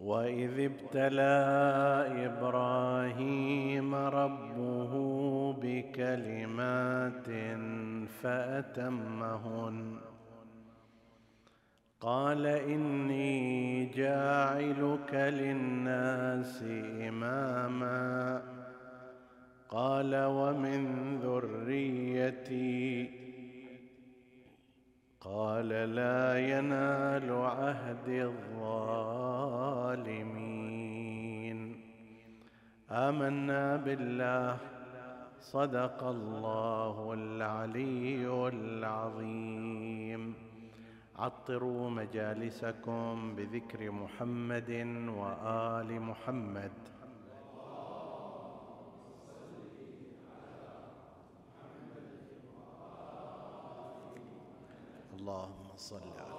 واذ ابتلى إبراهيم ربه بكلمات فاتمهن قال اني جاعلك للناس اماما قال ومن ذريتي قال لا ينال عهد الظالمين. آمنا بالله. صدق الله العلي العظيم. عطروا مجالسكم بذكر محمد وآل محمد. اللهم صل على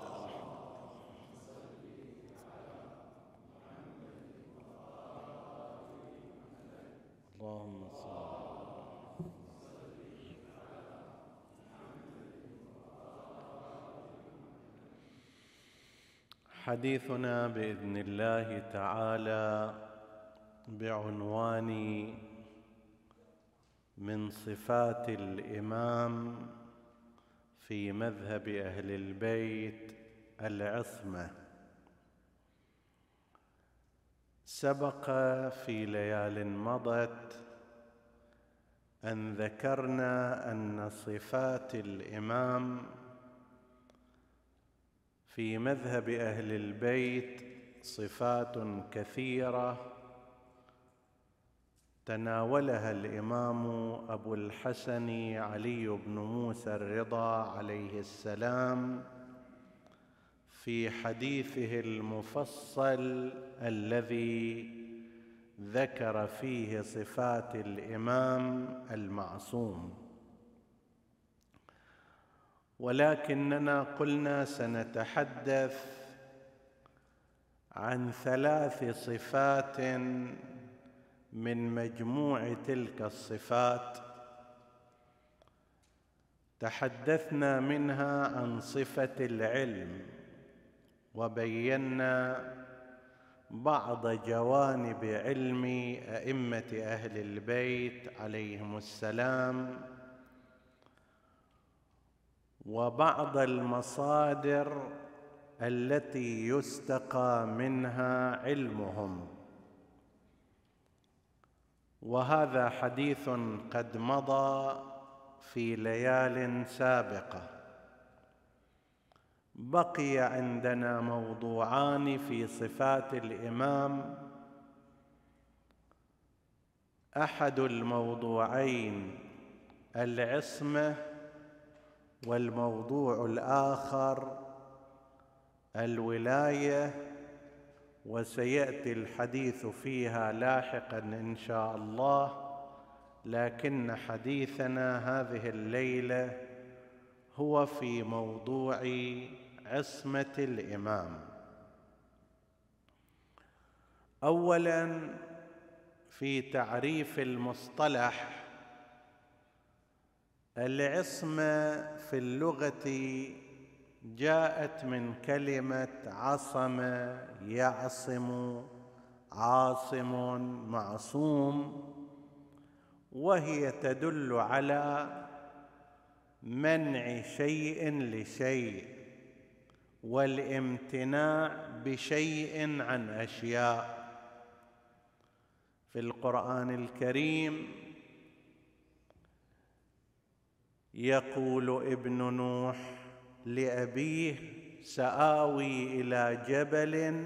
اللهم صل حديثنا بإذن الله تعالى بعنوان من صفات الإمام في مذهب أهل البيت العصمة. سبق في ليال مضت أن ذكرنا أن صفات الإمام في مذهب أهل البيت صفات كثيرة. تناولها الإمام أبو الحسن علي بن موسى الرضا عليه السلام في حديثه المفصل الذي ذكر فيه صفات الإمام المعصوم. ولكننا قلنا سنتحدث عن ثلاث صفات من مجموع تلك الصفات تحدثنا منها عن صفة العلم وبينا بعض جوانب علم أئمة أهل البيت عليهم السلام وبعض المصادر التي يستقى منها علمهم. وهذا حديث قد مضى في ليال سابقة. بقي عندنا موضوعان في صفات الإمام. أحد الموضوعين العصمة والموضوع الآخر الولاية وسيأتي الحديث فيها لاحقا إن شاء الله لكن حديثنا هذه الليلة هو في موضوع عصمة الإمام. اولا في تعريف المصطلح العصمة في اللغة جاءت من كلمة عصم يعصم عاصم معصوم وهي تدل على منع شيء لشيء والامتناع بشيء عن أشياء. في القرآن الكريم يقول ابن نوح لأبيه سآوي إلى جبل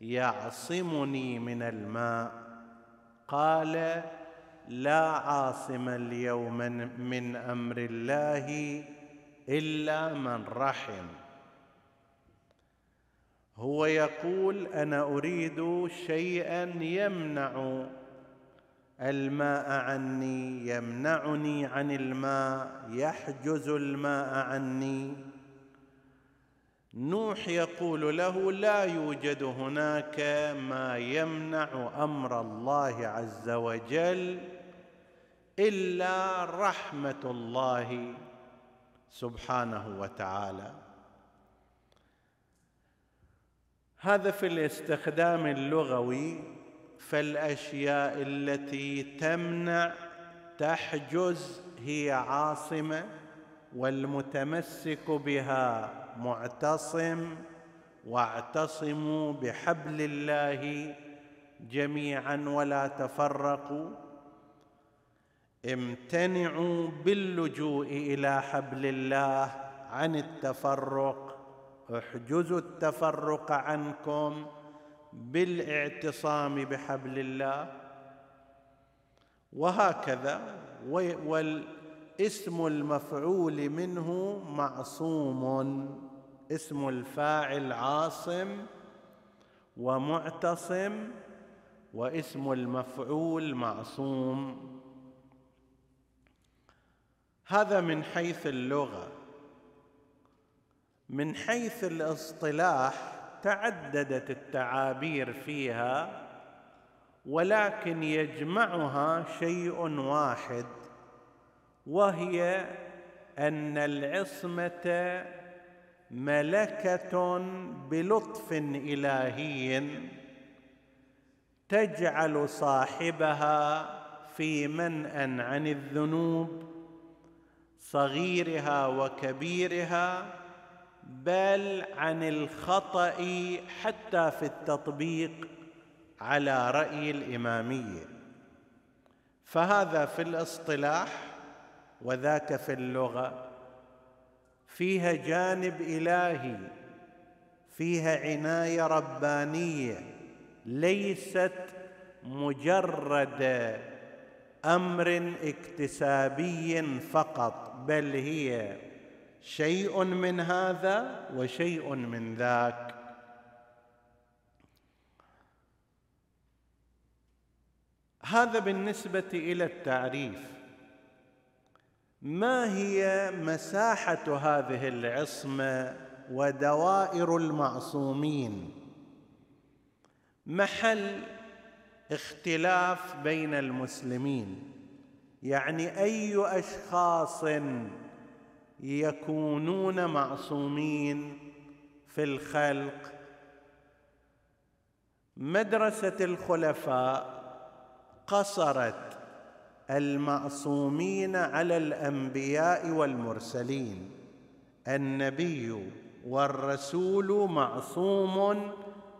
يعصمني من الماء. قال لا عاصم اليوم من أمر الله إلا من رحم. هو يقول أنا أريد شيئا يمنع الماء عني يمنعني عن الماء يحجز الماء عني. نوح يقول له لا يوجد هناك ما يمنع أمر الله عز وجل إلا رحمة الله سبحانه وتعالى. هذا في الاستخدام اللغوي. فالأشياء التي تمنع تحجز هي عاصمة والمتمسك بها معتصم واعتصموا بحبل الله جميعا ولا تفرقوا. امتنعوا باللجوء إلى حبل الله عن التفرق احجزوا التفرق عنكم. بالاعتصام بحبل الله وهكذا والاسم المفعول منه معصوم اسم الفاعل عاصم ومعتصم واسم المفعول معصوم. هذا من حيث اللغة من حيث الاصطلاح تعددت التعابير فيها ولكن يجمعها شيء واحد وهي أن العصمة ملكة بلطف إلهي تجعل صاحبها في منأ عن الذنوب صغيرها وكبيرها بل عن الخطأ حتى في التطبيق على رأي الإمامية فهذا في الاصطلاح وذاك في اللغة. فيها جانب إلهي فيها عناية ربانية ليست مجرد أمر اكتسابي فقط بل هي شيء من هذا وشيء من ذاك. هذا بالنسبة إلى التعريف. ما هي مساحة هذه العصمة ودوائر المعصومين؟ محل اختلاف بين المسلمين. يعني أي أشخاص يكونون معصومين في الخلق. مدرسة الخلفاء قصرت المعصومين على الأنبياء والمرسلين. النبي والرسول معصوم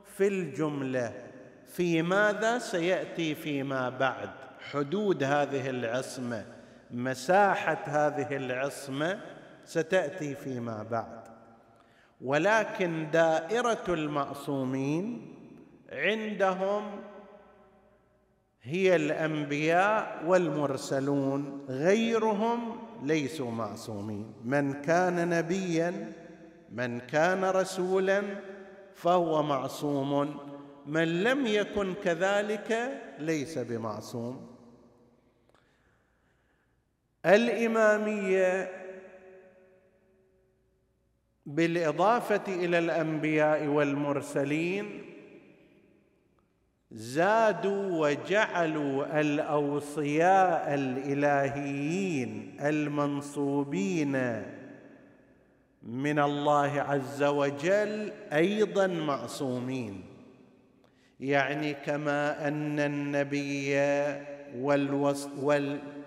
في الجملة. في ماذا؟ سيأتي فيما بعد. حدود هذه العصمة مساحة هذه العصمة ستأتي فيما بعد. ولكن دائرة المعصومين عندهم هي الأنبياء والمرسلون غيرهم ليسوا معصومين. من كان نبيا من كان رسولا فهو معصوم. من لم يكن كذلك ليس بمعصوم. الإمامية بالإضافة إلى الأنبياء والمرسلين زادوا وجعلوا الأوصياء الإلهيين المنصوبين من الله عز وجل أيضا معصومين. يعني كما أن النبي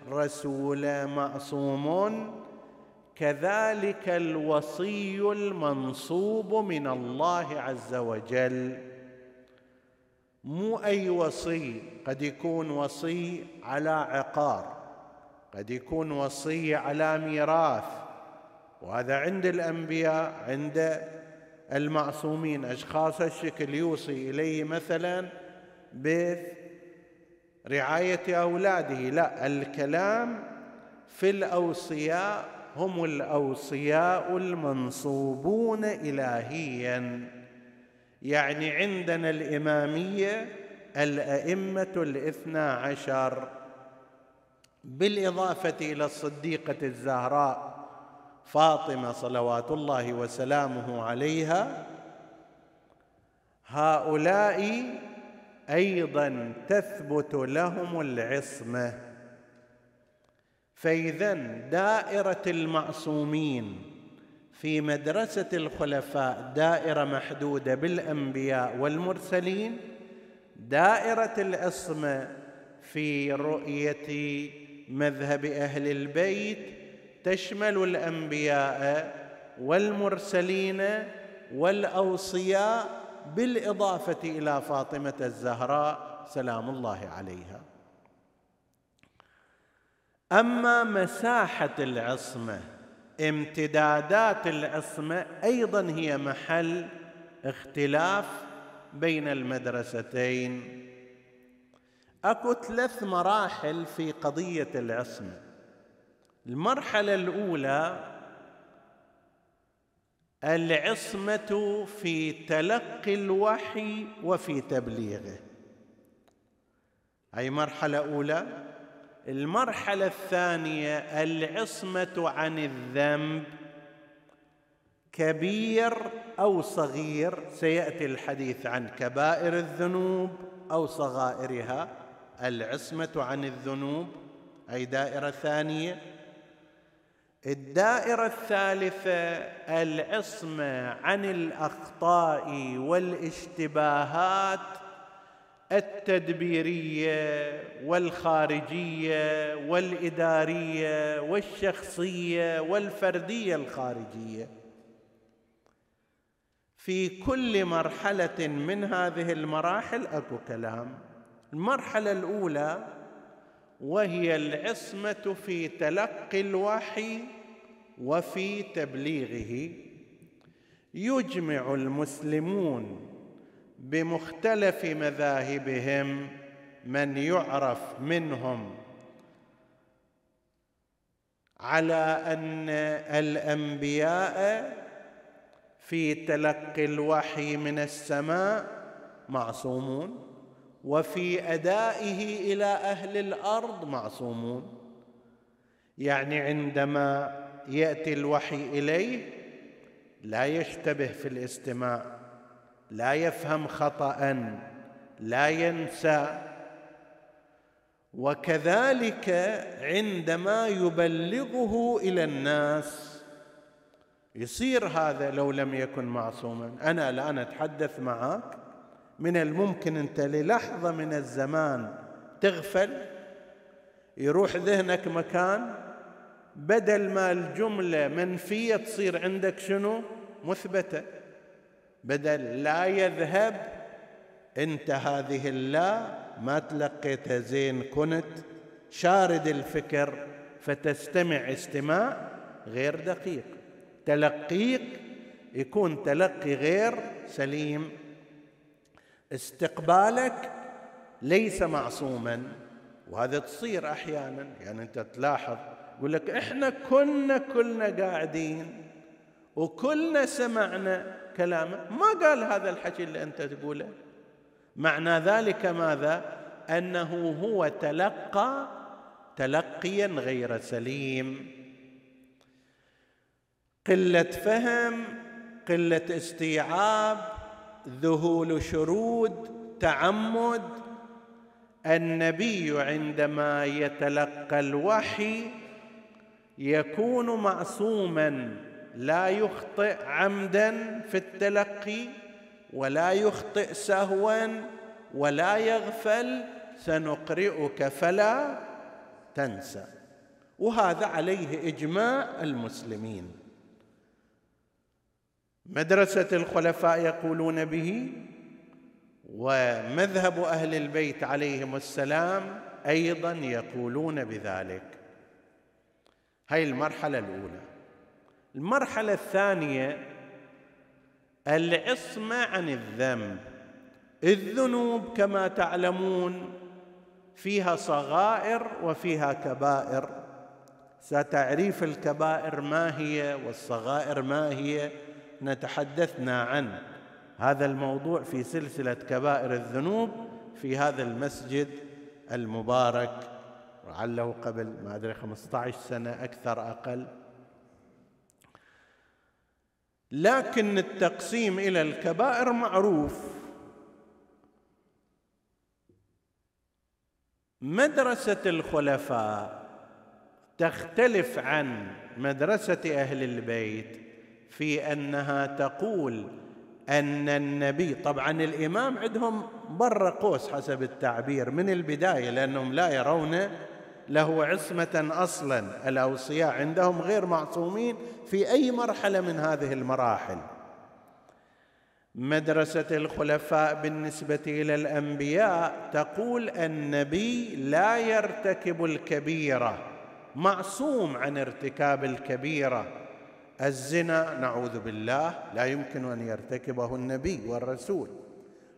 والرسول معصوم كذلك الوصي المنصوب من الله عز وجل. مو أي وصي قد يكون وصي على عقار قد يكون وصي على ميراث. وهذا عند الأنبياء عند المعصومين. أشخاص الشكل يوصي إليه مثلا برعايه أولاده. لا الكلام في الأوصياء هم الأوصياء المنصوبون الهيا. يعني عندنا الإمامية الأئمة الاثنى عشر. بالإضافة إلى الصديقة الزهراء فاطمة صلوات الله وسلامه عليها هؤلاء أيضا تثبت لهم العصمة. فإذا دائرة المعصومين في مدرسة الخلفاء دائرة محدودة بالأنبياء والمرسلين دائرة العصمه في رؤية مذهب أهل البيت تشمل الأنبياء والمرسلين والأوصياء بالإضافة إلى فاطمة الزهراء سلام الله عليها. أما مساحة العصمة امتدادات العصمة أيضا هي محل اختلاف بين المدرستين. أكو ثلاث مراحل في قضية العصمة. المرحلة الأولى العصمة في تلقي الوحي وفي تبليغه. أي مرحلة أولى؟ المرحلة الثانية العصمة عن الذنب. كبير أو صغير سيأتي الحديث عن كبائر الذنوب أو صغائرها. العصمة عن الذنوب أي دائرة ثانية. الدائرة الثالثة العصمة عن الأخطاء والاشتباهات. التدبيرية والخارجية والإدارية والشخصية والفردية الخارجية. في كل مرحلة من هذه المراحل أكو كلام. المرحلة الأولى وهي العصمة في تلقي الوحي وفي تبليغه. يجمع المسلمون بمختلف مذاهبهم من يعرف منهم على أن الأنبياء في تلقي الوحي من السماء معصومون وفي أدائه إلى أهل الأرض معصومون. يعني عندما يأتي الوحي إليه لا يشتبه في الاستماع. لا يفهم خطأ لا ينسى. وكذلك عندما يبلغه إلى الناس يصير هذا لو لم يكن معصوما. أنا الآن أتحدث معك من الممكن أنت للحظة من الزمان تغفل يروح ذهنك مكان بدل ما الجملة منفية تصير عندك شنو؟ مثبتة. بدل لا يذهب انت هذه اللا ما تلقيتها زين كنت. شارد الفكر فتستمع استماع غير دقيق. تلقيك يكون تلقي غير سليم. استقبالك ليس معصوما وهذا تصير أحيانا. يعني أنت تلاحظ يقول لك إحنا كنا كلنا قاعدين وكلنا سمعنا كلامه ما قال هذا الحكي اللي أنت تقوله. معنى ذلك ماذا؟ أنه هو تلقى تلقيا غير سليم. قلة فهم قلة استيعاب ذهول شرود تعمد. النبي عندما يتلقى الوحي يكون معصوما. لا يخطئ عمدا في التلقي ولا يخطئ سهوا ولا يغفل سنقرئك فلا تنسى وهذا عليه إجماع المسلمين. مدرسة الخلفاء يقولون به ومذهب أهل البيت عليهم السلام أيضا يقولون بذلك. هاي المرحلة الأولى. المرحلة الثانية العصمة عن الذنب. الذنوب كما تعلمون فيها صغائر وفيها كبائر. ستعريف الكبائر ما هي والصغائر ما هي نتحدثنا عن. هذا الموضوع في سلسلة كبائر الذنوب في هذا المسجد المبارك. لعله قبل ما أدري 15 سنة أكثر أقل. لكن التقسيم إلى الكبائر معروف. مدرسة الخلفاء تختلف عن مدرسة أهل البيت في أنها تقول أن النبي طبعا الإمام عندهم بر قوس حسب التعبير من البداية لأنهم لا يرون له عصمة أصلا. الأوصياء عندهم غير معصومين في أي مرحلة من هذه المراحل. مدرسة الخلفاء بالنسبة إلى الأنبياء تقول النبي لا يرتكب الكبيرة معصوم عن ارتكاب الكبيرة. الزنا نعوذ بالله لا يمكن أن يرتكبه النبي والرسول.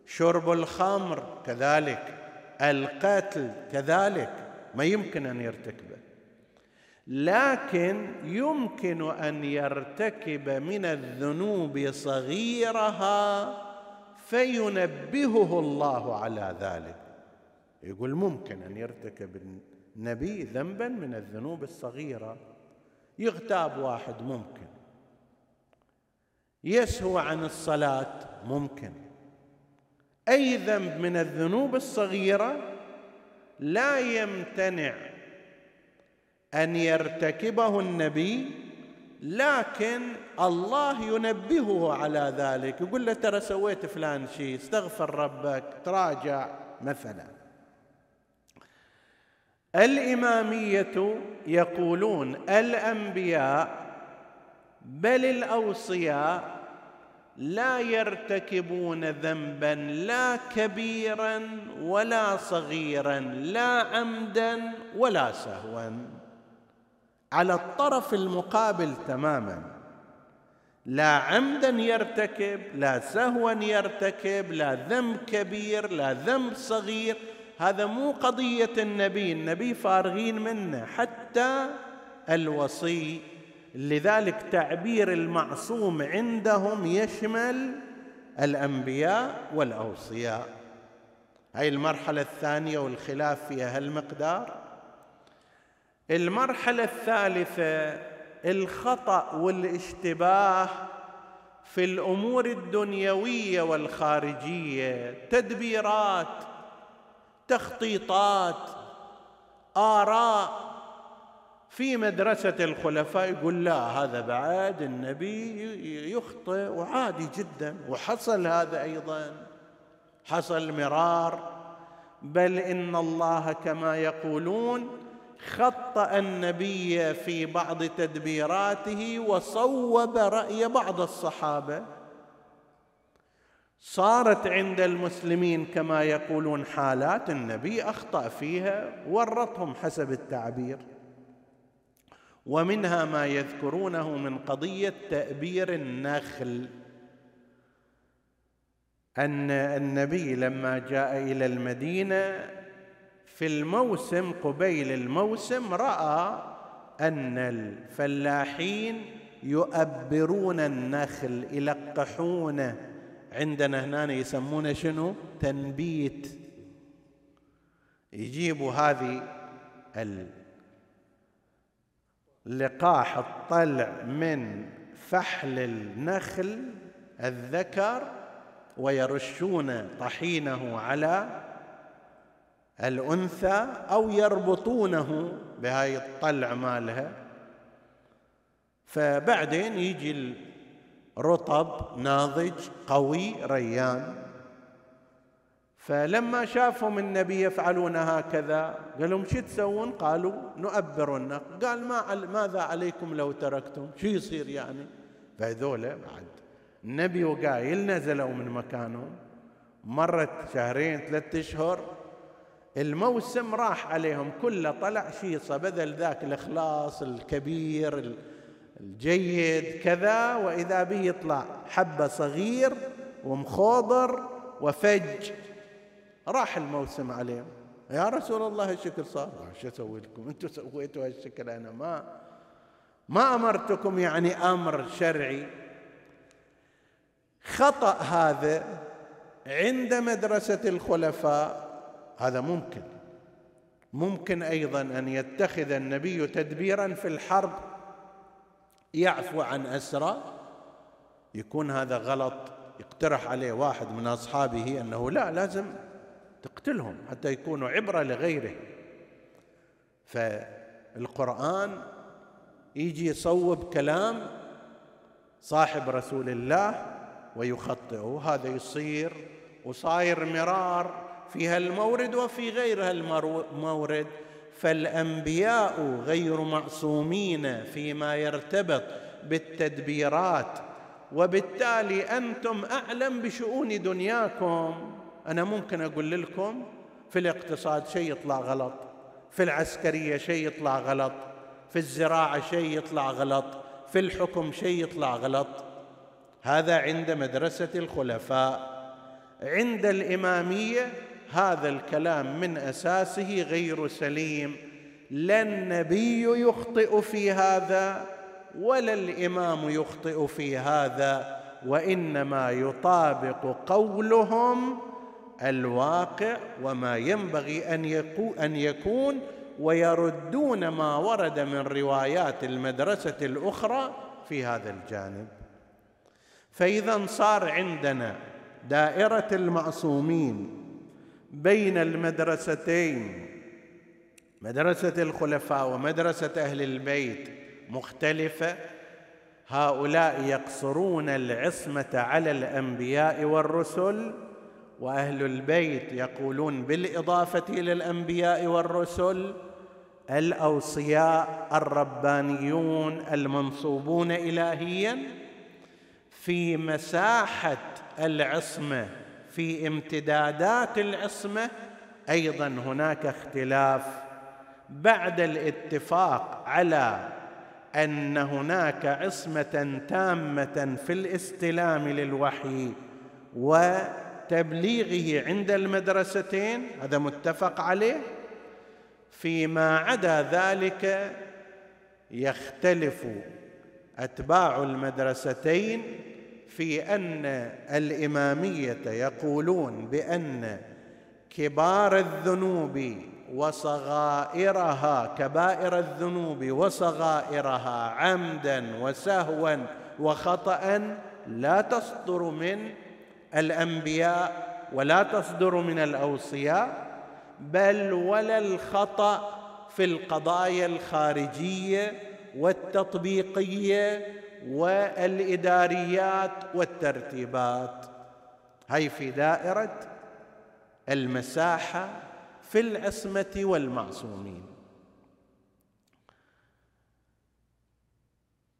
شرب الخمر كذلك. القتل كذلك. ما يمكن أن يرتكبه لكن يمكن أن يرتكب من الذنوب صغيرها فينبهه الله على ذلك. يقول ممكن أن يرتكب النبي ذنبا من الذنوب الصغيرة. يغتاب واحد ممكن. يسهو عن الصلاة ممكن. أي ذنب من الذنوب الصغيرة لا يمتنع أن يرتكبه النبي لكن الله ينبهه على ذلك يقول له ترى سويت فلان شيء استغفر ربك تراجع مثلا. الإمامية يقولون الأنبياء بل الأوصياء لا يرتكبون ذنبا لا كبيرا ولا صغيرا لا عمدا ولا سهوا. على الطرف المقابل تماما. لا عمدا يرتكب لا سهوا يرتكب لا ذنب كبير لا ذنب صغير. هذا مو قضية النبي النبي فارغين منه حتى الوصي لذلك تعبير المعصوم عندهم يشمل الأنبياء والأوصياء. هاي المرحلة الثانية والخلاف فيها هالمقدار. المرحلة الثالثة الخطأ والاشتباه في الأمور الدنيوية والخارجية. تدبيرات تخطيطات آراء في مدرسة الخلفاء يقول لا هذا بعد النبي يخطئ وعادي جدا. وحصل هذا أيضا. حصل مرار. بل إن الله كما يقولون خطأ النبي في بعض تدبيراته وصوب رأي بعض الصحابة. صارت عند المسلمين كما يقولون حالات النبي أخطأ فيها ورطهم حسب التعبير. ومنها ما يذكرونه من قضية تأبير النخل. أن النبي لما جاء إلى المدينة في الموسم قبيل الموسم رأى أن الفلاحين يؤبرون النخل يلقحونه عندنا هنا يسمونه شنو؟ تنبيت. يجيبوا هذه اللقاح الطلع من فحل النخل الذكر ويرشون طحينه على الأنثى أو يربطونه بهاي الطلع مالها. فبعدين يجي الرطب ناضج قوي ريان. فلما شافهم النبي يفعلون هكذا قال لهم شو تسوون؟ قالوا نؤبر النق قال ما ماذا عليكم لو تركتم؟ شو يصير يعني؟ فهذول بعد النبي وقايل نزلوا من مكانهم مرت شهرين ثلاثة أشهر الموسم راح عليهم كله طلع شيصة بدل ذاك الإخلاص الكبير الجيد كذا وإذا به يطلع حبة صغير ومخوضر وفج. راح الموسم عليهم. يا رسول الله هالشكل صار. شو أسوي لكم؟ أنتم سويتوا هالشكل أنا ما ما أمرتكم يعني أمر شرعي. خطأ هذا عند مدرسة الخلفاء. هذا ممكن. ممكن أيضا أن يتخذ النبي تدبيرا في الحرب يعفو عن أسرى. يكون هذا غلط يقترح عليه واحد من أصحابه أنه لا لازم تقتلهم حتى يكونوا عبرة لغيره. فالقرآن يجي يصوب كلام صاحب رسول الله ويخطئه. هذا يصير وصاير مرار في هالمورد وفي غير هالمورد. فالأنبياء غير معصومين فيما يرتبط بالتدبيرات وبالتالي أنتم أعلم بشؤون دنياكم. أنا ممكن أقول لكم في الاقتصاد شيء يطلع غلط في العسكرية شيء يطلع غلط في الزراعة شيء يطلع غلط في الحكم شيء يطلع غلط. هذا عند مدرسة الخلفاء. عند الإمامية هذا الكلام من أساسه غير سليم. لا النبي يخطئ في هذا ولا الإمام يخطئ في هذا وإنما يطابق قولهم الواقع وما ينبغي أن يكون ويردون ما ورد من روايات المدرسة الأخرى في هذا الجانب. فإذا صار عندنا دائرة المعصومين بين المدرستين مدرسة الخلفاء ومدرسة أهل البيت مختلفة هؤلاء يقصرون العصمة على الأنبياء والرسل وأهل البيت يقولون بالإضافة إلى الانبياء والرسل الأوصياء الربانيون المنصوبون الهيا في مساحة العصمة في امتدادات العصمة. أيضا هناك اختلاف بعد الاتفاق على أن هناك عصمة تامة في الاستلام للوحي وتبليغه عند المدرستين هذا متفق عليه فيما عدا ذلك يختلف أتباع المدرستين في أن الإمامية يقولون بأن كبار الذنوب وصغائرها كبائر الذنوب وصغائرها عمدا وسهوا وخطا لا تصدر من الأنبياء ولا تصدر من الأوصياء بل ولا الخطأ في القضايا الخارجية والتطبيقية والإداريات والترتيبات. هي في دائرة المساحة في العصمه والمعصومين.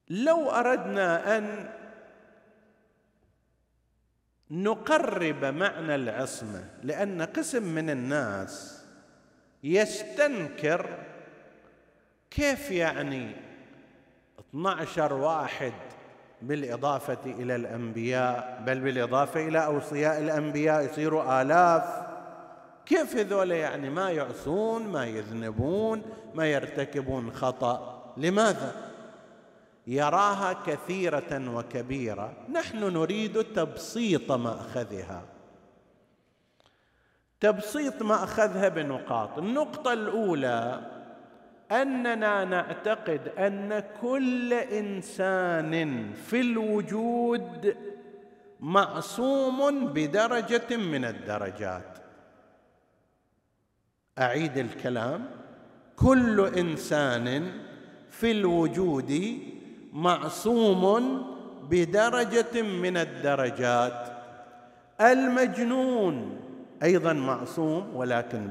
لو أردنا أن نقرب معنى العصمة لأن قسم من الناس يستنكر كيف يعني 12 واحد بالإضافة إلى الأنبياء بل بالإضافة إلى أوصياء الأنبياء يصيروا آلاف كيف هذول يعني ما يعصون ما يذنبون ما يرتكبون خطأ لماذا؟ يراها كثيرة وكبيرة. نحن نريد تبسيط مأخذها. تبسيط مأخذها بنقاط. النقطة الأولى أننا نعتقد أن كل إنسان في الوجود معصوم بدرجة من الدرجات. أعيد الكلام. كل إنسان في الوجود معصوم بدرجة من الدرجات. المجنون أيضا معصوم ولكن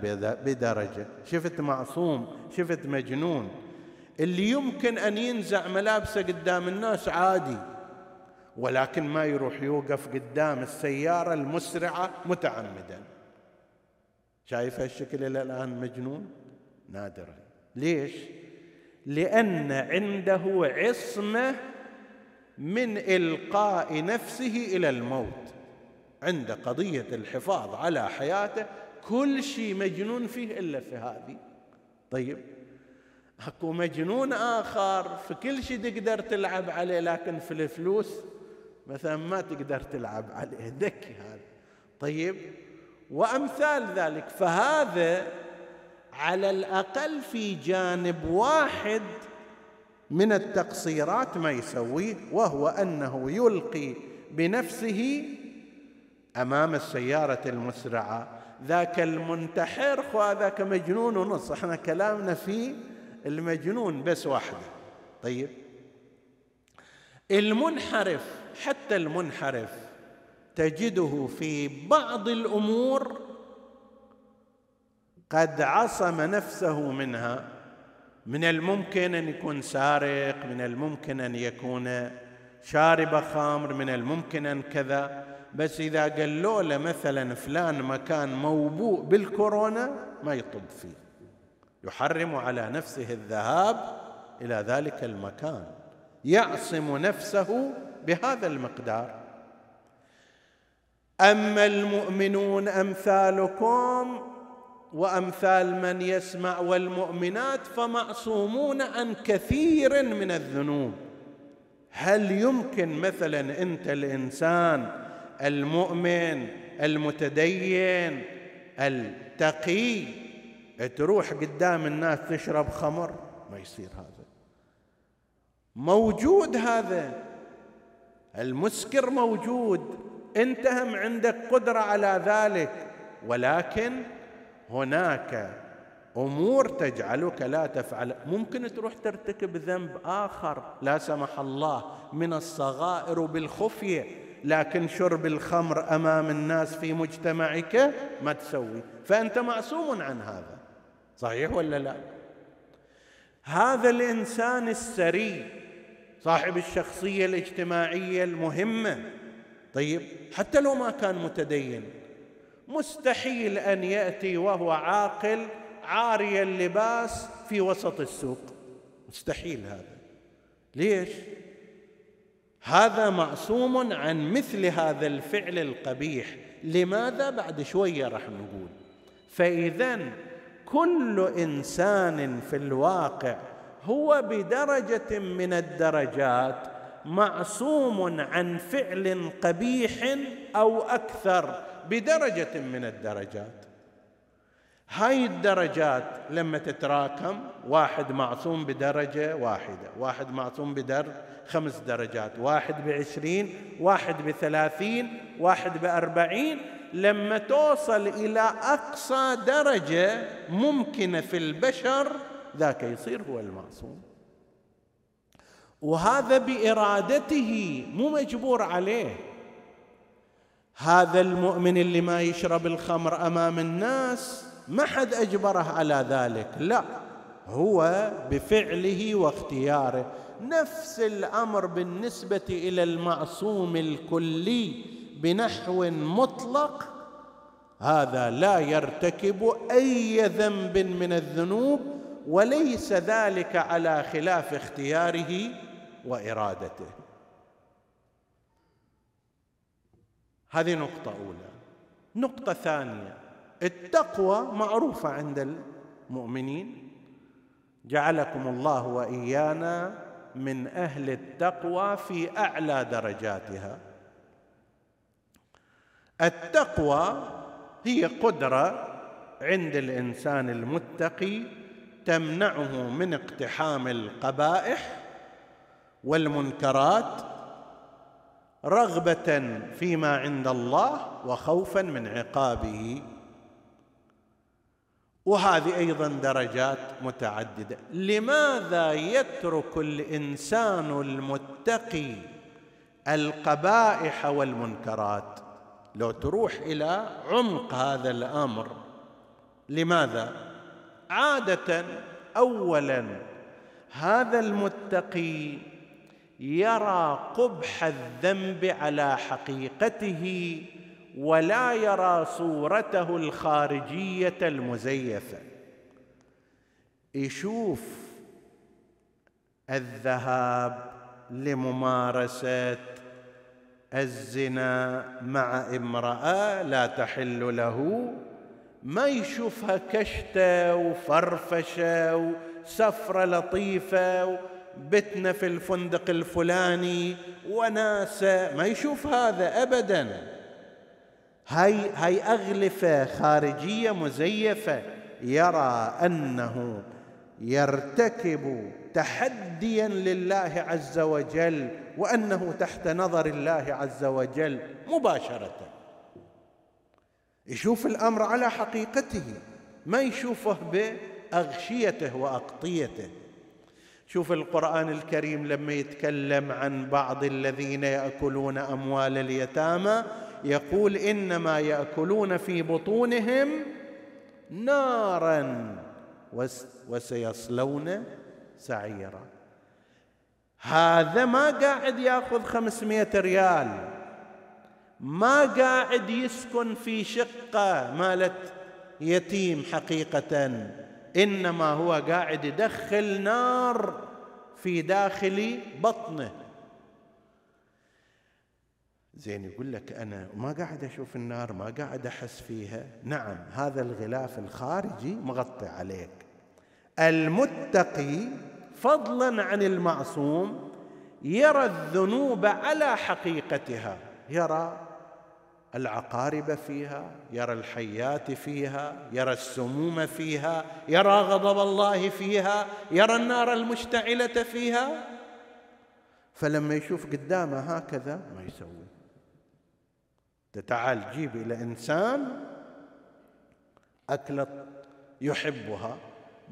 بدرجة. شفت معصوم شفت مجنون. اللي يمكن أن ينزع ملابسه قدام الناس عادي ولكن ما يروح يوقف قدام السيارة المسرعة متعمدا. شايف هالشكل إلى الآن مجنون؟ نادرا. ليش؟ لأن عنده عصمة من إلقاء نفسه إلى الموت. عند قضية الحفاظ على حياته كل شيء مجنون فيه إلا في هذه. طيب أكو مجنون آخر في كل شيء تقدر تلعب عليه لكن في الفلوس مثلا ما تقدر تلعب عليه. ذكي هذا. طيب وأمثال ذلك. فهذا على الأقل في جانب واحد من التقصيرات ما يسويه وهو أنه يلقي بنفسه أمام السيارة المسرعة. ذاك المنتحر وهذاك مجنون ونص. إحنا كلامنا في المجنون بس واحدة. طيب. المنحرف حتى المنحرف تجده في بعض الأمور قد عصم نفسه منها. من الممكن أن يكون سارق من الممكن أن يكون شارب خمر من الممكن أن كذا. بس إذا قالوا له مثلا فلان مكان موبوء بالكورونا ما يطب فيه. يحرم على نفسه الذهاب إلى ذلك المكان. يعصم نفسه بهذا المقدار. أما المؤمنون أمثالكم وأمثال من يسمع والمؤمنات فمعصومون عن كثير من الذنوب. هل يمكن مثلا أنت الإنسان المؤمن المتدين التقي تروح قدام الناس تشرب خمر؟ ما يصير هذا. موجود هذا. المسكر موجود. انت هم عندك قدرة على ذلك. ولكن هناك أمور تجعلك لا تفعل. ممكن تروح ترتكب ذنب آخر لا سمح الله من الصغائر بالخفيه لكن شرب الخمر أمام الناس في مجتمعك ما تسوي. فأنت معصوم عن هذا. صحيح ولا لا؟ هذا الإنسان السري صاحب الشخصية الاجتماعية المهمة. طيب حتى لو ما كان متدين مستحيل أن يأتي وهو عاقل عاري اللباس في وسط السوق. مستحيل هذا. ليش؟ هذا معصوم عن مثل هذا الفعل القبيح. لماذا بعد شوية راح نقول؟ فإذا كل إنسان في الواقع هو بدرجة من الدرجات معصوم عن فعل قبيح أو أكثر. بدرجة من الدرجات. هاي الدرجات لما تتراكم واحد معصوم بدرجة واحدة واحد معصوم بدر خمس درجات واحد بعشرين واحد بثلاثين واحد بأربعين. لما توصل إلى أقصى درجة ممكنة في البشر ذاك يصير هو المعصوم. وهذا بإرادته مو مجبور عليه. هذا المؤمن اللي ما يشرب الخمر أمام الناس ما حد أجبره على ذلك. لا هو بفعله واختياره. نفس الأمر بالنسبة إلى المعصوم الكلي بنحو مطلق هذا لا يرتكب أي ذنب من الذنوب وليس ذلك على خلاف اختياره وإرادته. هذه نقطة أولى. نقطة ثانية. التقوى معروفه عند المؤمنين. جعلكم الله وإيانا من أهل التقوى في أعلى درجاتها. التقوى هي قدرة عند الإنسان المتقي تمنعه من اقتحام القبائح والمنكرات رغبة فيما عند الله وخوفا من عقابه. وهذه أيضا درجات متعددة. لماذا يترك الإنسان المتقي القبائح والمنكرات؟ لو تروح إلى عمق هذا الأمر. لماذا؟ عادة اولا هذا المتقي يرى قبح الذنب على حقيقته ولا يرى صورته الخارجية المزيفة. يشوف الذهاب لممارسة الزنا مع امرأة لا تحل له ما يشوفها كشتة وفرفشة وسفرة لطيفة بتنا في الفندق الفلاني وناسه ما يشوف هذا ابدا. هاي هاي أغلفة خارجية مزيفة يرى أنه يرتكب تحديا لله عز وجل وأنه تحت نظر الله عز وجل مباشرة. يشوف الأمر على حقيقته ما يشوفه بأغشيته وأقطيته. شوف القرآن الكريم لما يتكلم عن بعض الذين يأكلون أموال اليتامى يقول إنما يأكلون في بطونهم نارا وسيصلون سعيرا. هذا ما قاعد يأخذ خمسمائة ريال. ما قاعد يسكن في شقة مالت يتيم حقيقة. إنما هو قاعد يدخل نار في داخل بطنه. زين يقول لك أنا ما قاعد أشوف النار ما قاعد أحس فيها. نعم هذا الغلاف الخارجي مغطي عليك. المتقي فضلا عن المعصوم يرى الذنوب على حقيقتها. يرى العقارب فيها يرى الحيات فيها يرى السموم فيها يرى غضب الله فيها يرى النار المشتعلة فيها. فلما يشوف قدامه هكذا ما يسوي؟ تعال جيب إلى إنسان أكلة يحبها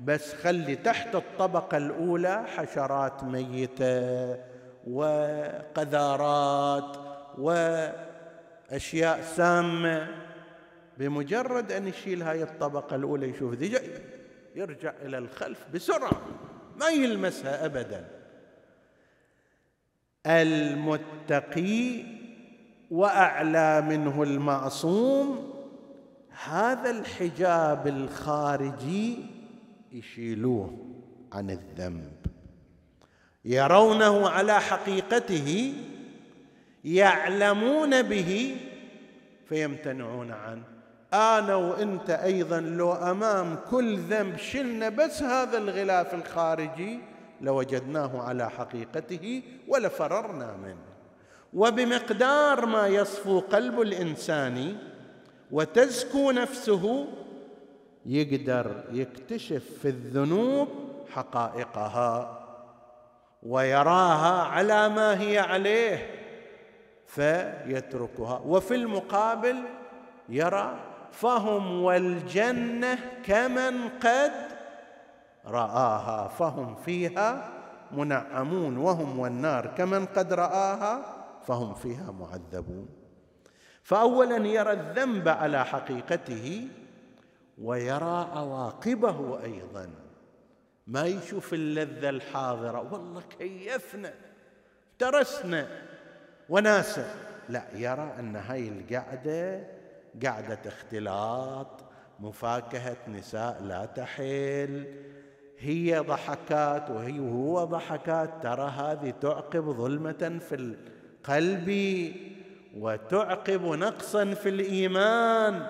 بس خلي تحت الطبقة الأولى حشرات ميتة وقذارات واشياء سامة بمجرد أن يشيل هاي الطبقة الأولى يشوف ذي يرجع إلى الخلف بسرعة ما يلمسها ابدا. المتقي وأعلى منه المعصوم هذا الحجاب الخارجي يشيلوه عن الذنب. يرونه على حقيقته يعلمون به فيمتنعون عنه. أنا وإنت أيضا لو أمام كل ذنب شلنا بس هذا الغلاف الخارجي لوجدناه على حقيقته ولفررنا منه. وبمقدار ما يصفو قلب الإنسان وتزكو نفسه يقدر يكتشف في الذنوب حقائقها ويراها على ما هي عليه. فيتركها. وفي المقابل يرى فهم والجنة كمن قد رآها فهم فيها منعمون وهم والنار كمن قد رآها فهم فيها معذبون. فاولا يرى الذنب على حقيقته ويرى عواقبه أيضا. ما يشوف اللذة الحاضرة. والله كيفنا ترسنا وناسه. لا يرى أن هاي القعدة قعدة اختلاط مفاكهة نساء لا تحل. هي ضحكات وهي وهو ضحكات. ترى هذه تعقب ظلمة في القلب وتعقب نقصا في الإيمان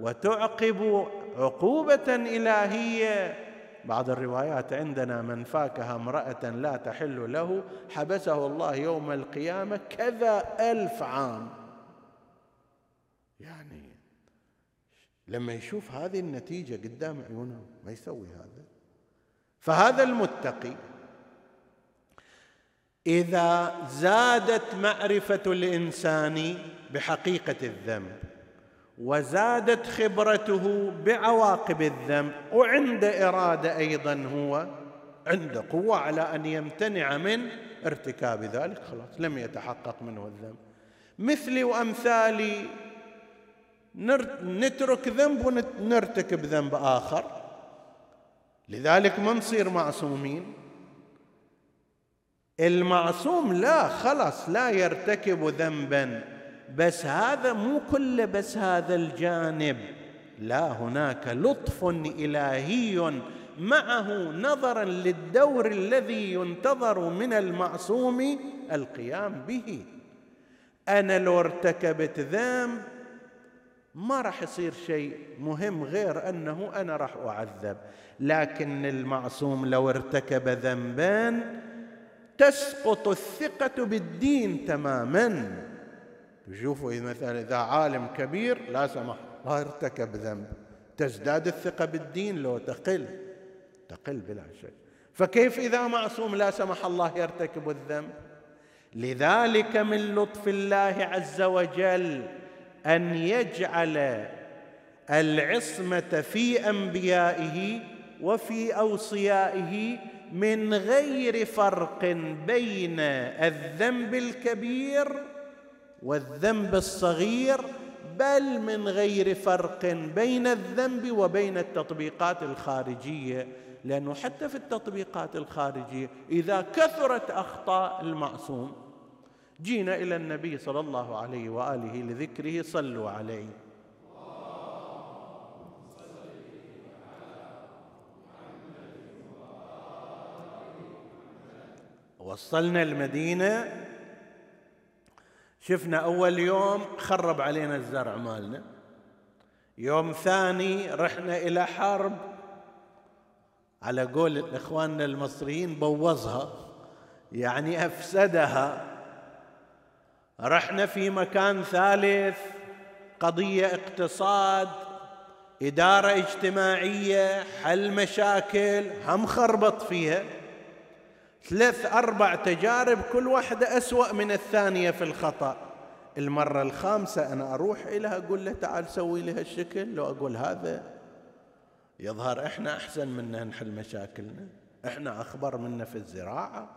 وتعقب عقوبة إلهية. بعض الروايات عندنا من فاكه امرأة لا تحل له حبسه الله يوم القيامة كذا ألف عام. يعني لما يشوف هذه النتيجة قدام عيونه ما يسوي هذا. فهذا المتقي إذا زادت معرفة الإنسان بحقيقة الذنب وزادت خبرته بعواقب الذنب. وعند إرادة أيضا هو عنده قوة على أن يمتنع من ارتكاب ذلك. خلاص لم يتحقق منه الذنب. مثلي وأمثالي نترك ذنب ونرتكب ذنب آخر. لذلك ما نصير معصومين؟ المعصوم لا خلاص لا يرتكب ذنبا. بس هذا مو كله بس هذا الجانب. لا هناك لطف إلهي معه نظرا للدور الذي ينتظر من المعصوم القيام به. أنا لو ارتكبت ذنب ما راح يصير شيء مهم غير أنه أنا راح أعذب. لكن المعصوم لو ارتكب ذنبا تسقط الثقة بالدين تماما. تشوفوا مثلا إذا عالم كبير لا سمح. الله ارتكب ذنب. تزداد الثقة بالدين لو تقل. تقل بلا شك. فكيف إذا معصوم لا سمح الله يرتكب الذنب؟ لذلك من لطف الله عز وجل أن يجعل العصمة في أنبيائه وفي أوصيائه من غير فرق بين الذنب الكبير والذنب الصغير بل من غير فرق بين الذنب وبين التطبيقات الخارجية. لأنه حتى في التطبيقات الخارجية إذا كثرت أخطاء المعصوم جينا إلى النبي صلى الله عليه وآله لذكره صلوا عليه. وصلنا المدينة شفنا أول يوم خرب علينا الزرع مالنا. يوم ثاني رحنا إلى حرب. على قول اخواننا المصريين بوظها يعني أفسدها. رحنا في مكان ثالث قضية اقتصاد إدارة اجتماعية حل مشاكل هم خربط فيها. ثلاث أربع تجارب كل واحدة أسوأ من الثانية في الخطأ. المرة الخامسة أنا أروح إليها أقول له تعال سوي لي هالشكل لو أقول هذا يظهر إحنا أحسن منا نحل مشاكلنا. إحنا أخبر منا في الزراعة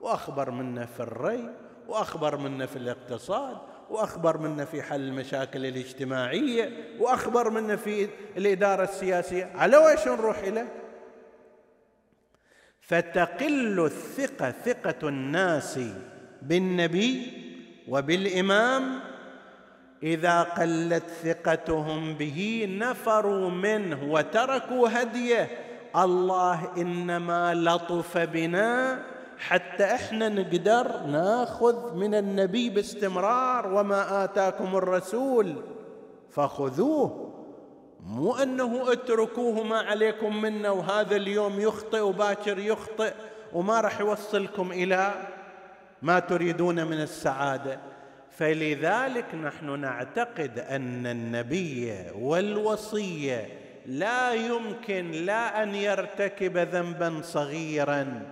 وأخبر منا في الري وأخبر منا في الاقتصاد وأخبر منا في حل المشاكل الاجتماعية وأخبر منا في الإدارة السياسية. على ويش نروح إليه؟ فتقل الثقة ثقة الناس بالنبي وبالإمام. إذا قلت ثقتهم به نفروا منه وتركوا هديه. الله إنما لطف بنا حتى إحنا نقدر ناخذ من النبي باستمرار وما آتاكم الرسول. فخذوه. مو أنه اتركوه ما عليكم منه وهذا اليوم يخطئ وباكر يخطئ وما راح يوصلكم إلى ما تريدون من السعادة. فلذلك نحن نعتقد أن النبي والوصية لا يمكن لا أن يرتكب ذنبا صغيرا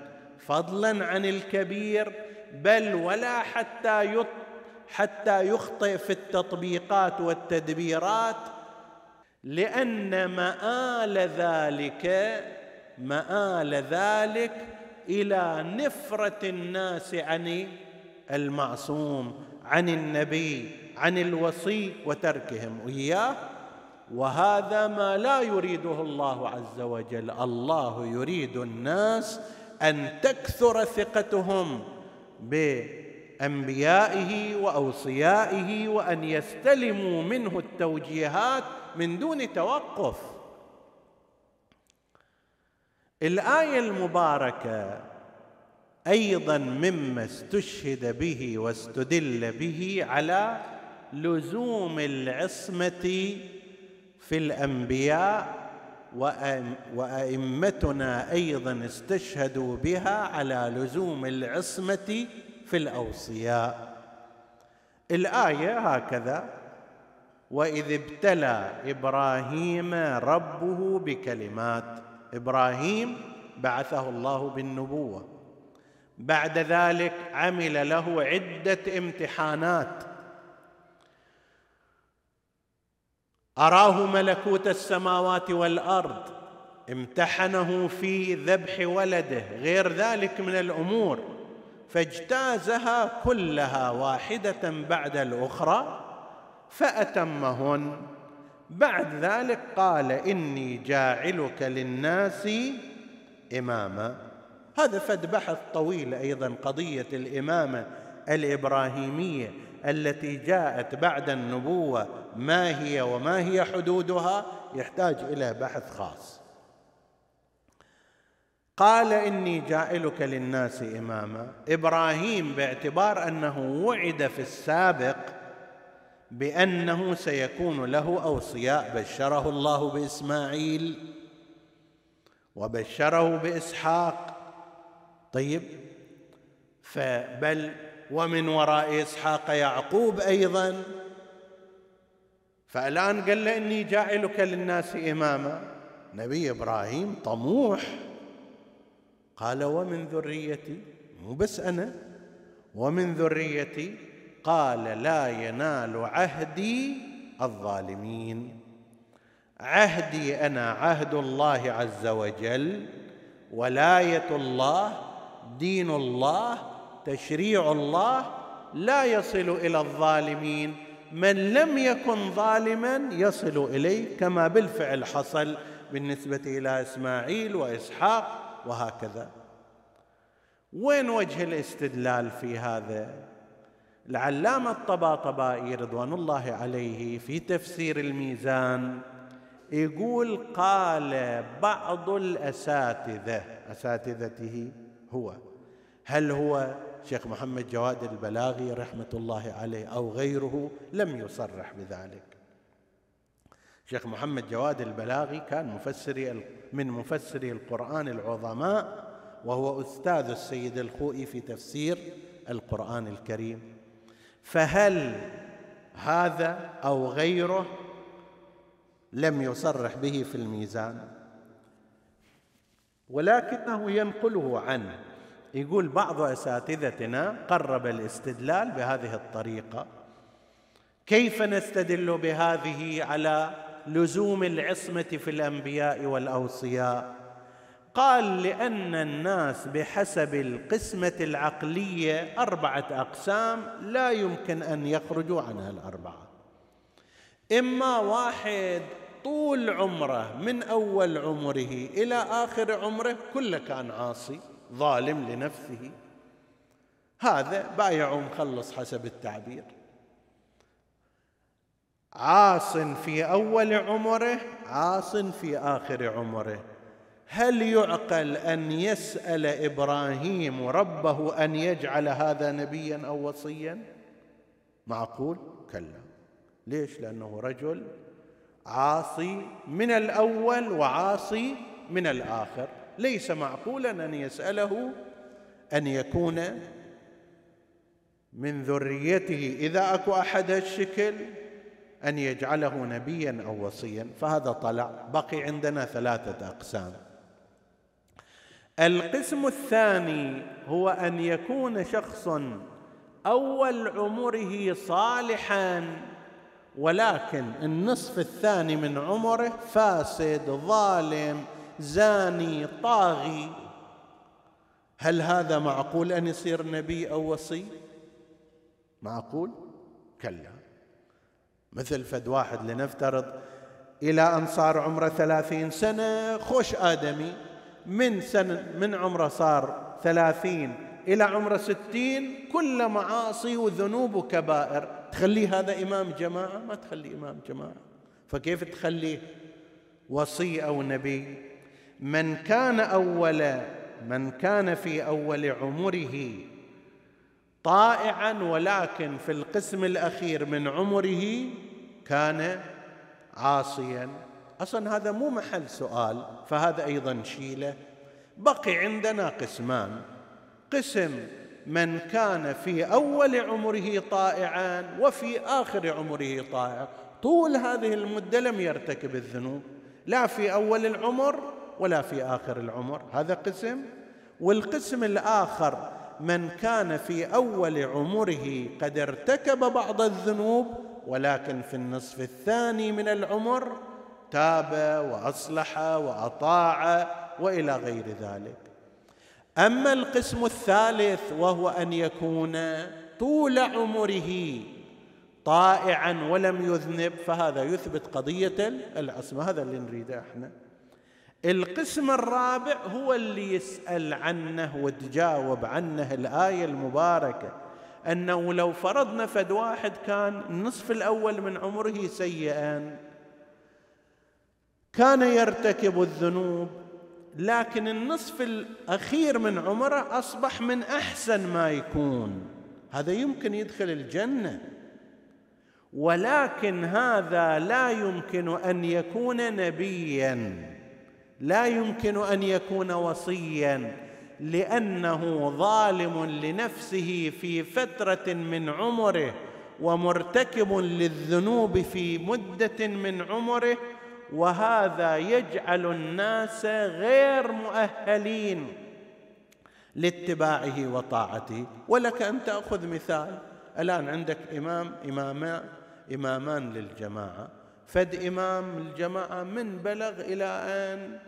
فضلا عن الكبير بل ولا حتى حتى يخطئ في التطبيقات والتدبيرات لأن مآل ذلك مآل ذلك إلى نفرة الناس عن المعصوم عن النبي عن الوصي وتركهم إياه. وهذا ما لا يريده الله عز وجل. الله يريد الناس أن تكثر ثقتهم بأنبيائه وأوصيائه وأن يستلموا منه التوجيهات من دون توقف. الآية المباركة أيضا مما استشهد به واستدل به على لزوم العصمة في الأنبياء وأئمتنا أيضا استشهدوا بها على لزوم العصمة في الأوصياء. الآية هكذا واذ ابتلى إبراهيم ربه بكلمات. إبراهيم بعثه الله بالنبوه. بعد ذلك عمل له عده امتحانات. اراه ملكوت السماوات والارض. امتحنه في ذبح ولده. غير ذلك من الأمور. فاجتازها كلها واحدة بعد الاخرى. فأتمهن. بعد ذلك قال إني جاعلك للناس إماما. هذا فد بحث طويل أيضا قضية الإمامة الإبراهيمية التي جاءت بعد النبوة ما هي وما هي حدودها؟ يحتاج إلى بحث خاص. قال إني جائلك للناس إماما. إبراهيم باعتبار أنه وعد في السابق بأنه سيكون له أوصياء بشره الله بإسماعيل وبشره بإسحاق. طيب فبل ومن وراء إسحاق يعقوب أيضا. فالآن قال له إني جاعلك للناس إماما. نبي إبراهيم طموح. قال ومن ذريتي مو بس أنا ومن ذريتي قال لا ينال عهدي الظالمين. عهدي أنا عهد الله عز وجل ولاية الله دين الله تشريع الله لا يصل إلى الظالمين. من لم يكن ظالما يصل إليه كما بالفعل حصل بالنسبة إلى إسماعيل وإسحاق وهكذا. وين وجه الاستدلال في هذا؟ العلامه الطباطبائي رضوان الله عليه في تفسير الميزان يقول قال بعض الأساتذة أساتذته هو هل هو شيخ محمد جواد البلاغي رحمة الله عليه أو غيره؟ لم يصرح بذلك. شيخ محمد جواد البلاغي كان مفسري من مفسري القرآن العظماء وهو أستاذ السيد الخوئي في تفسير القرآن الكريم. فهل هذا أو غيره لم يصرح به في الميزان؟ ولكنه ينقله عنه. يقول بعض أساتذتنا قرب الاستدلال بهذه الطريقة. كيف نستدل بهذه على لزوم العصمة في الأنبياء والأوصياء؟ قال لأن الناس بحسب القسمة العقلية أربعة أقسام لا يمكن أن يخرجوا عنها الأربعة. إما واحد طول عمره من أول عمره إلى آخر عمره كله كان عاصي ظالم لنفسه. هذا بايع ومخلص حسب التعبير. عاص في أول عمره عاص في آخر عمره. هل يعقل أن يسأل إبراهيم ربه أن يجعل هذا نبيا أو وصيا؟ معقول؟ كلا. ليش؟ لأنه رجل عاصي من الأول وعاصي من الآخر. ليس معقولا أن يسأله أن يكون من ذريته. إذا أكو أحد الشكل أن يجعله نبيا أو وصيا فهذا طلع. بقي عندنا ثلاثة أقسام. القسم الثاني هو أن يكون شخص أول عمره صالحا ولكن النصف الثاني من عمره فاسد ظالم زاني طاغي. هل هذا معقول أن يصير نبي أو وصي؟ معقول؟ كلا. مثل فد واحد لنفترض إلى أن صار عمره ثلاثين سنة خوش آدمي. من سنة من عمره صار ثلاثين إلى عمره ستين كل معاصي وذنوب وكبائر. تخليه هذا إمام جماعة؟ ما تخليه إمام جماعة. فكيف تخليه وصي أو نبي؟ من كان أول من كان في أول عمره طائعا ولكن في القسم الأخير من عمره كان عاصيا. أصلا هذا مو محل سؤال فهذا أيضا شيلة. بقي عندنا قسمان. قسم من كان في أول عمره طائعا وفي آخر عمره طائع. طول هذه المدة لم يرتكب الذنوب. لا في أول العمر ولا في آخر العمر. هذا قسم. والقسم الآخر من كان في أول عمره قد ارتكب بعض الذنوب ولكن في النصف الثاني من العمر تاب وأصلح وأطاع وإلى غير ذلك. أما القسم الثالث وهو أن يكون طول عمره طائعا ولم يذنب فهذا يثبت قضية العصمة هذا اللي نريده إحنا. القسم الرابع هو اللي يسأل عنه وتجاوب عنه الآية المباركة أنه لو فرضنا فد واحد كان النصف الأول من عمره سيئا. كان يرتكب الذنوب لكن النصف الأخير من عمره أصبح من أحسن ما يكون. هذا يمكن يدخل الجنة. ولكن هذا لا يمكن أن يكون نبيا. لا يمكن أن يكون وصيا لأنه ظالم لنفسه في فترة من عمره ومرتكب للذنوب في مدة من عمره وهذا يجعل الناس غير مؤهلين لاتباعه وطاعته. ولك أن تأخذ مثال. الآن عندك إمام امامان إمامان للجماعة. فد إمام الجماعة من بلغ إلى أن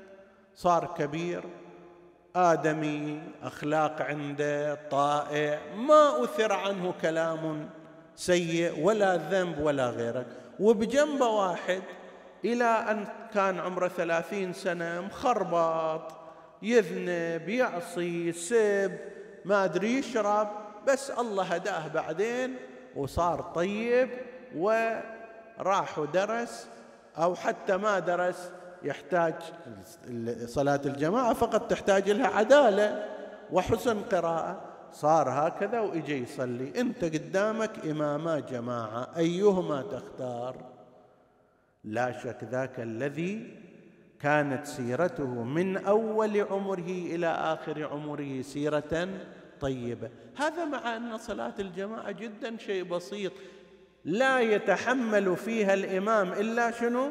صار كبير آدمي أخلاق عنده طائع. ما أثر عنه كلام سيء ولا ذنب ولا غيره. وبجنبه واحد إلى أن كان عمره ثلاثين سنة مخربط يذنب يعصي يسب ما أدري يشرب. بس الله هداه بعدين وصار طيب وراح ودرس أو حتى ما درس. يحتاج صلاة الجماعة فقط تحتاج لها عدالة وحسن قراءة. صار هكذا وإجي يصلي. أنت قدامك إماما جماعة أيهما تختار؟ لا شك ذاك الذي كانت سيرته من أول عمره إلى آخر عمره سيرة طيبة. هذا مع أن صلاة الجماعة جدا شيء بسيط لا يتحمل فيها الإمام إلا شنو؟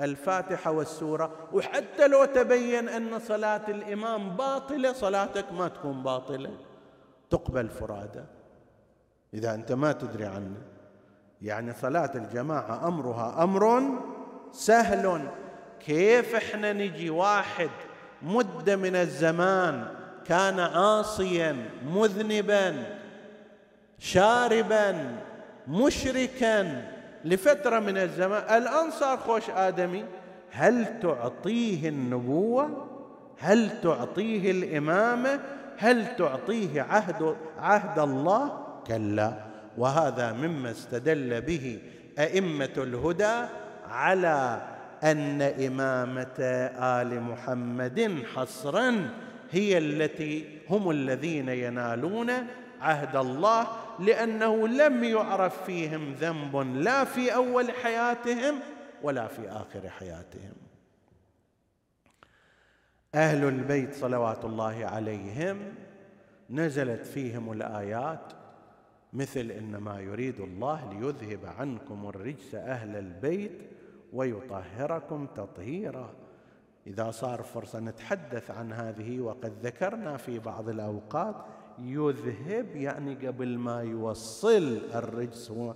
الفاتحة والسورة. وحتى لو تبين أن صلاة الإمام باطلة صلاتك ما تكون باطلة. تقبل فرادى. إذا أنت ما تدري عنه. يعني صلاة الجماعة أمرها أمر سهل. كيف إحنا نجي واحد مده من الزمان كان عاصيا مذنبا شاربا مشركا لفترة من الزمان. الآن صار خوش آدمي هل تعطيه النبوة؟ هل تعطيه الإمامة؟ هل تعطيه عهد عهد الله؟ كلا. وهذا مما استدل به أئمة الهدى على أن إمامة آل محمد حصرا هي التي هم الذين ينالون عهد الله لأنه لم يعرف فيهم ذنب لا في أول حياتهم ولا في آخر حياتهم. أهل البيت صلوات الله عليهم نزلت فيهم الآيات مثل إنما يريد الله ليذهب عنكم الرجس أهل البيت ويطهركم تطهيرا. إذا صار فرصة نتحدث عن هذه وقد ذكرنا في بعض الأوقات يذهب يعني قبل ما يوصل الرجس هو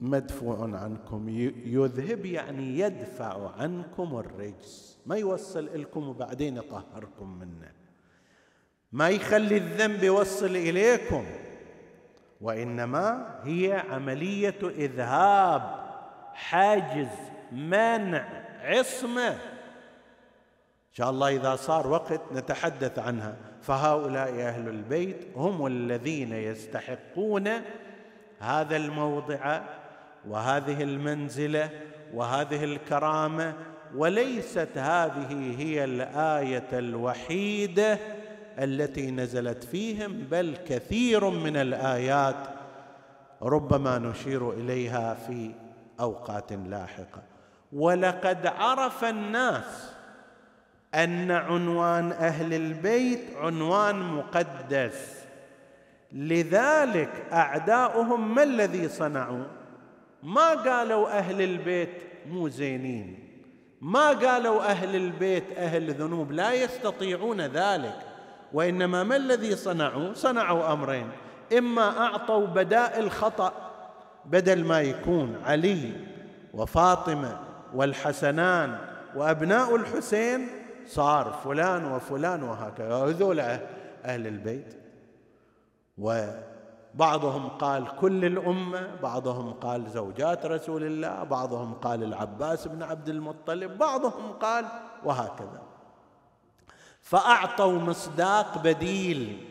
مدفوع عنكم. يذهب يعني يدفع عنكم الرجس. ما يوصل لكم وبعدين يطهركم منه. ما يخلي الذنب يوصل إليكم وإنما هي عملية إذهاب حاجز منع عصمة. إن شاء الله إذا صار وقت نتحدث عنها. فهؤلاء أهل البيت هم الذين يستحقون هذا الموضع وهذه المنزلة وهذه الكرامة وليست هذه هي الآية الوحيدة التي نزلت فيهم بل كثير من الآيات ربما نشير إليها في أوقات لاحقة. ولقد عرف الناس أن عنوان أهل البيت عنوان مقدس. لذلك أعداؤهم ما الذي صنعوا؟ ما قالوا أهل البيت مو زينين. ما قالوا أهل البيت أهل ذنوب. لا يستطيعون ذلك. وإنما ما الذي صنعوا؟ صنعوا أمرين. إما أعطوا بدائل خطا بدل ما يكون علي وفاطمة والحسنان وأبناء الحسين صار فلان وفلان وهكذا. هذول أهل البيت. وبعضهم قال كل الأمة بعضهم قال زوجات رسول الله بعضهم قال العباس بن عبد المطلب بعضهم قال وهكذا. فأعطوا مصداق بديل.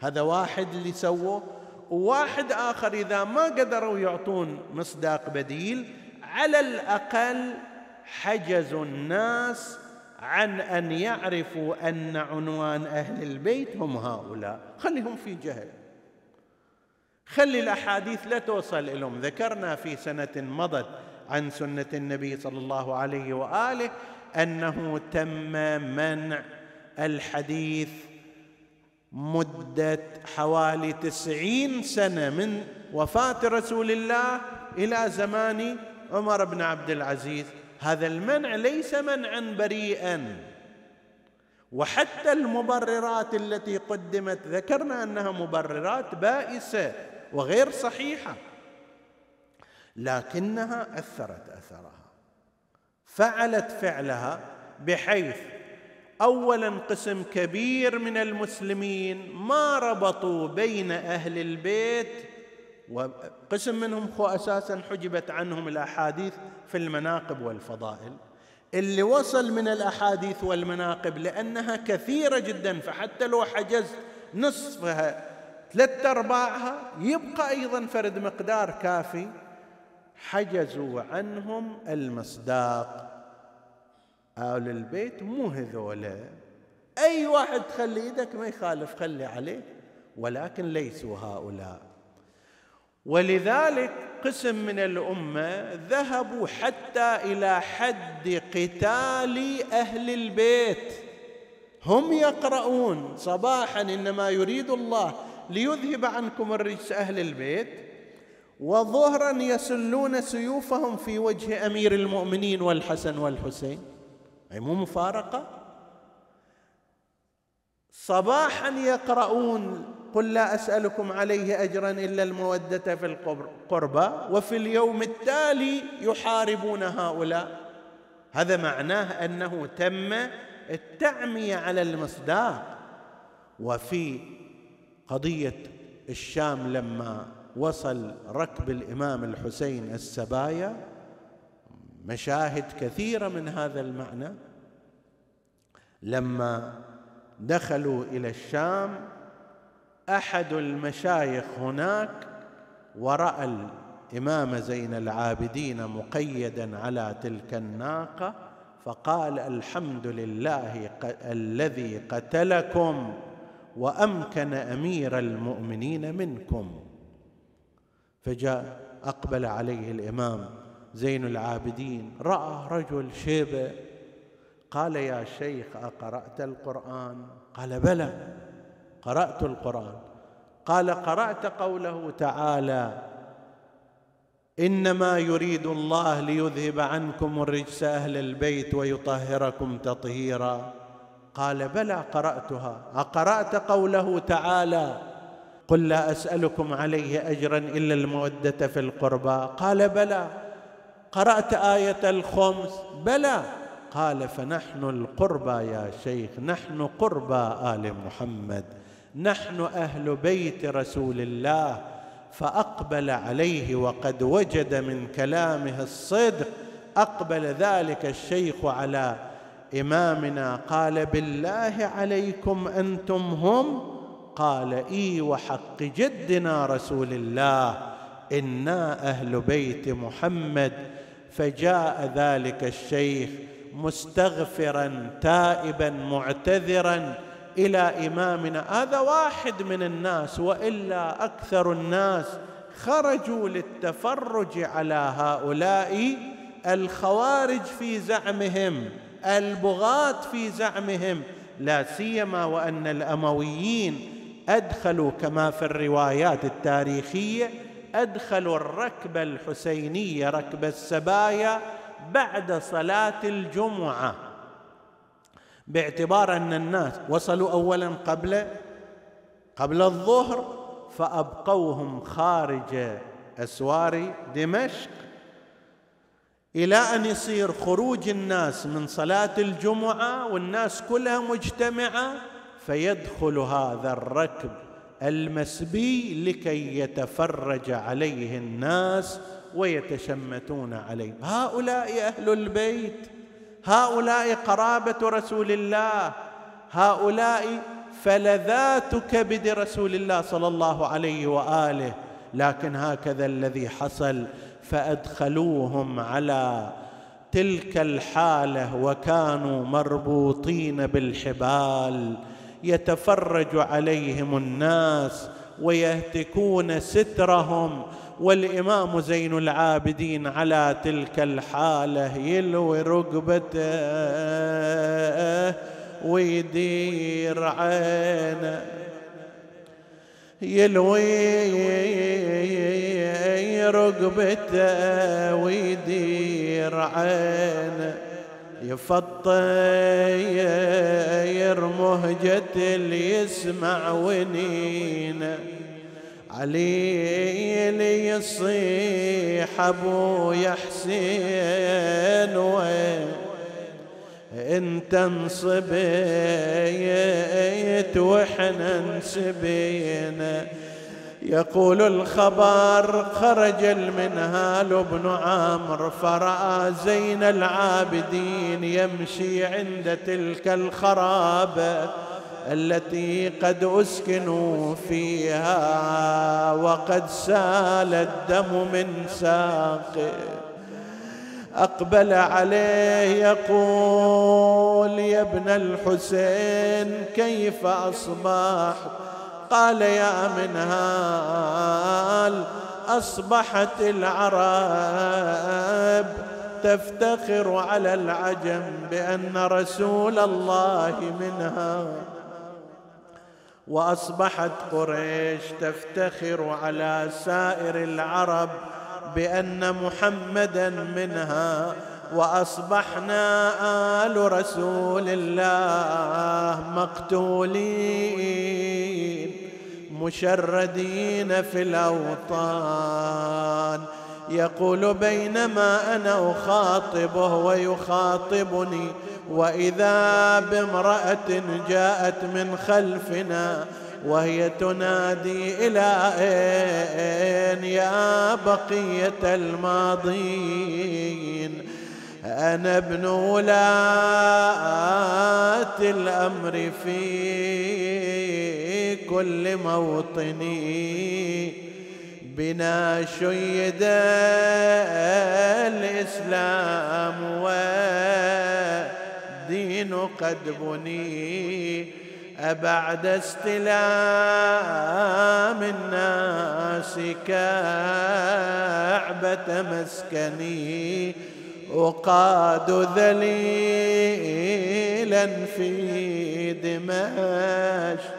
هذا واحد اللي سووه. وواحد آخر إذا ما قدروا يعطون مصداق بديل على الأقل حجزوا الناس عن أن يعرفوا أن عنوان أهل البيت هم هؤلاء. خليهم في جهل. خلي الأحاديث لا توصل لهم ذكرنا في سنة مضت عن سنة النبي صلى الله عليه وآله أنه تم منع الحديث مدة حوالي تسعين سنة من وفاة رسول الله إلى زمان عمر بن عبد العزيز. هذا المنع ليس منعا بريئا. وحتى المبررات التي قدمت ذكرنا أنها مبررات بائسة وغير صحيحة لكنها أثرت أثرها فعلت فعلها بحيث اولا قسم كبير من المسلمين ما ربطوا بين أهل البيت وقسم منهم هو أساسا حجبت عنهم الأحاديث في المناقب والفضائل. اللي وصل من الأحاديث والمناقب لأنها كثيرة جدا فحتى لو حجزت نصفها ثلاث أرباعها يبقى أيضا فرد مقدار كافي حجزوا عنهم المصداق. آل البيت مو هذولا. أي واحد تخلي يدك ما يخالف خلي عليه ولكن ليسوا هؤلاء. ولذلك قسم من الأمة ذهبوا حتى إلى حد قتال أهل البيت. هم يقرؤون صباحا إنما يريد الله ليذهب عنكم الرجس أهل البيت وظهرا يسلون سيوفهم في وجه أمير المؤمنين والحسن والحسين. أي مو مفارقة؟ صباحا يقرؤون قل لا أسألكم عليه أجرا إلا المودة في القربى وفي اليوم التالي يحاربون هؤلاء. هذا معناه أنه تم التعمية على المصداق. وفي قضية الشام لما وصل ركب الإمام الحسين السبايا مشاهد كثيرة من هذا المعنى. لما دخلوا إلى الشام أحد المشايخ هناك ورأى الإمام زين العابدين مقيدا على تلك الناقة فقال الحمد لله الذي قتلكم وأمكن أمير المؤمنين منكم. فجاء أقبل عليه الإمام زين العابدين. رأى رجل شيبه قال يا شيخ أقرأت القرآن؟ قال بلى. قرأت القرآن. قال قرأت قوله تعالى إنما يريد الله ليذهب عنكم الرجس أهل البيت ويطهركم تطهيرا. قال بلى قرأتها. أقرأت قوله تعالى قل لا أسألكم عليه أجرا إلا المودة في القربى. قال بلى. قرأت آية الخمس؟ بلى. قال فنحن القربى يا شيخ نحن قربى آل محمد نحن أهل بيت رسول الله. فأقبل عليه وقد وجد من كلامه الصدق. أقبل ذلك الشيخ على إمامنا. قال بالله عليكم أنتم هم؟ قال إي وحق جدنا رسول الله إنا أهل بيت محمد. فجاء ذلك الشيخ مستغفرا تائبا معتذرا إلى إمامنا. هذا واحد من الناس وإلا أكثر الناس خرجوا للتفرج على هؤلاء الخوارج في زعمهم البغاة في زعمهم. لا سيما وأن الأمويين أدخلوا كما في الروايات التاريخية ادخلوا الركب الحسينية ركب السبايا بعد صلاة الجمعة. باعتبار أن الناس وصلوا اولا قبل قبل الظهر فأبقوهم خارج أسوار دمشق إلى أن يصير خروج الناس من صلاة الجمعة والناس كلها مجتمعة فيدخل هذا الركب. المسبي لكي يتفرج عليه الناس ويتشمتون عليه. هؤلاء أهل البيت هؤلاء قرابة رسول الله هؤلاء فلذات كبد رسول الله صلى الله عليه وآله. لكن هكذا الذي حصل فأدخلوهم على تلك الحالة وكانوا مربوطين بالحبال. يتفرج عليهم الناس ويهتكون سترهم. والإمام زين العابدين على تلك الحالة يلوي ركبته ويدير عينه. يلوي رقبته ويدير عينه. يفطير مهجة اللي يسمع ونينه علي لي يصيح أبو حسين وين؟ انت انصبيت وإحنا انسبينا يقول الخبر خرج المنهال بن عمرو فرأى زين العابدين يمشي عند تلك الخرابه التي قد أسكنوا فيها وقد سال الدم من ساقه أقبل عليه يقول يا ابن الحسين كيف اصبحت قال يا منهال أصبحت العرب تفتخر على العجم بأن رسول الله منها. وأصبحت قريش تفتخر على سائر العرب بأن محمدا منها. وأصبحنا آل رسول الله مقتولين. مشردين في الأوطان. يقول بينما أنا أخاطبه ويخاطبني وإذا بامرأة جاءت من خلفنا وهي تنادي إلى أين يا بقية الماضين؟ أنا ابن ولاة الأمر في كل موطني. بنا شيد الإسلام والدين قد بني. أبعد استلام الناس كعبة مسكني. أقاد ذليلا في دمشق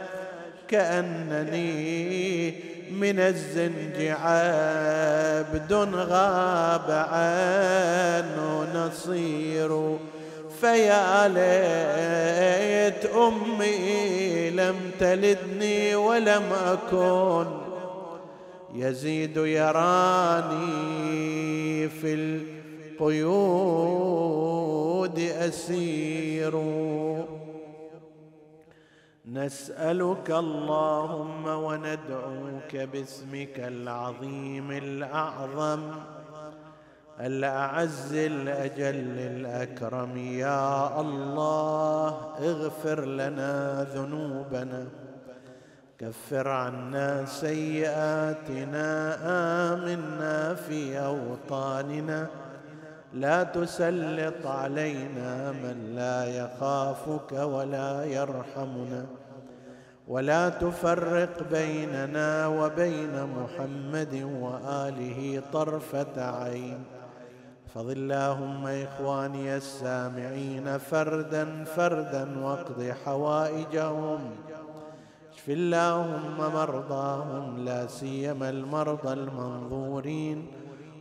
كأنني من الزنج عبد غاب عنه نصير. فيا ليت أمي لم تلدني ولم أكن يزيد يراني في القيود أسير. نسألك اللهم وندعوك باسمك العظيم الأعظم الأعز الأجل الأكرم. يا الله اغفر لنا ذنوبنا كفر عنا سيئاتنا آمنا في أوطاننا. لا تسلط علينا من لا يخافك ولا يرحمنا. ولا تفرق بيننا وبين محمد وآله طرفة عين. احفظ اللهم إخواني السامعين فردا فردا واقض حوائجهم. اشف اللهم مرضاهم لا سيما المرضى المنظورين.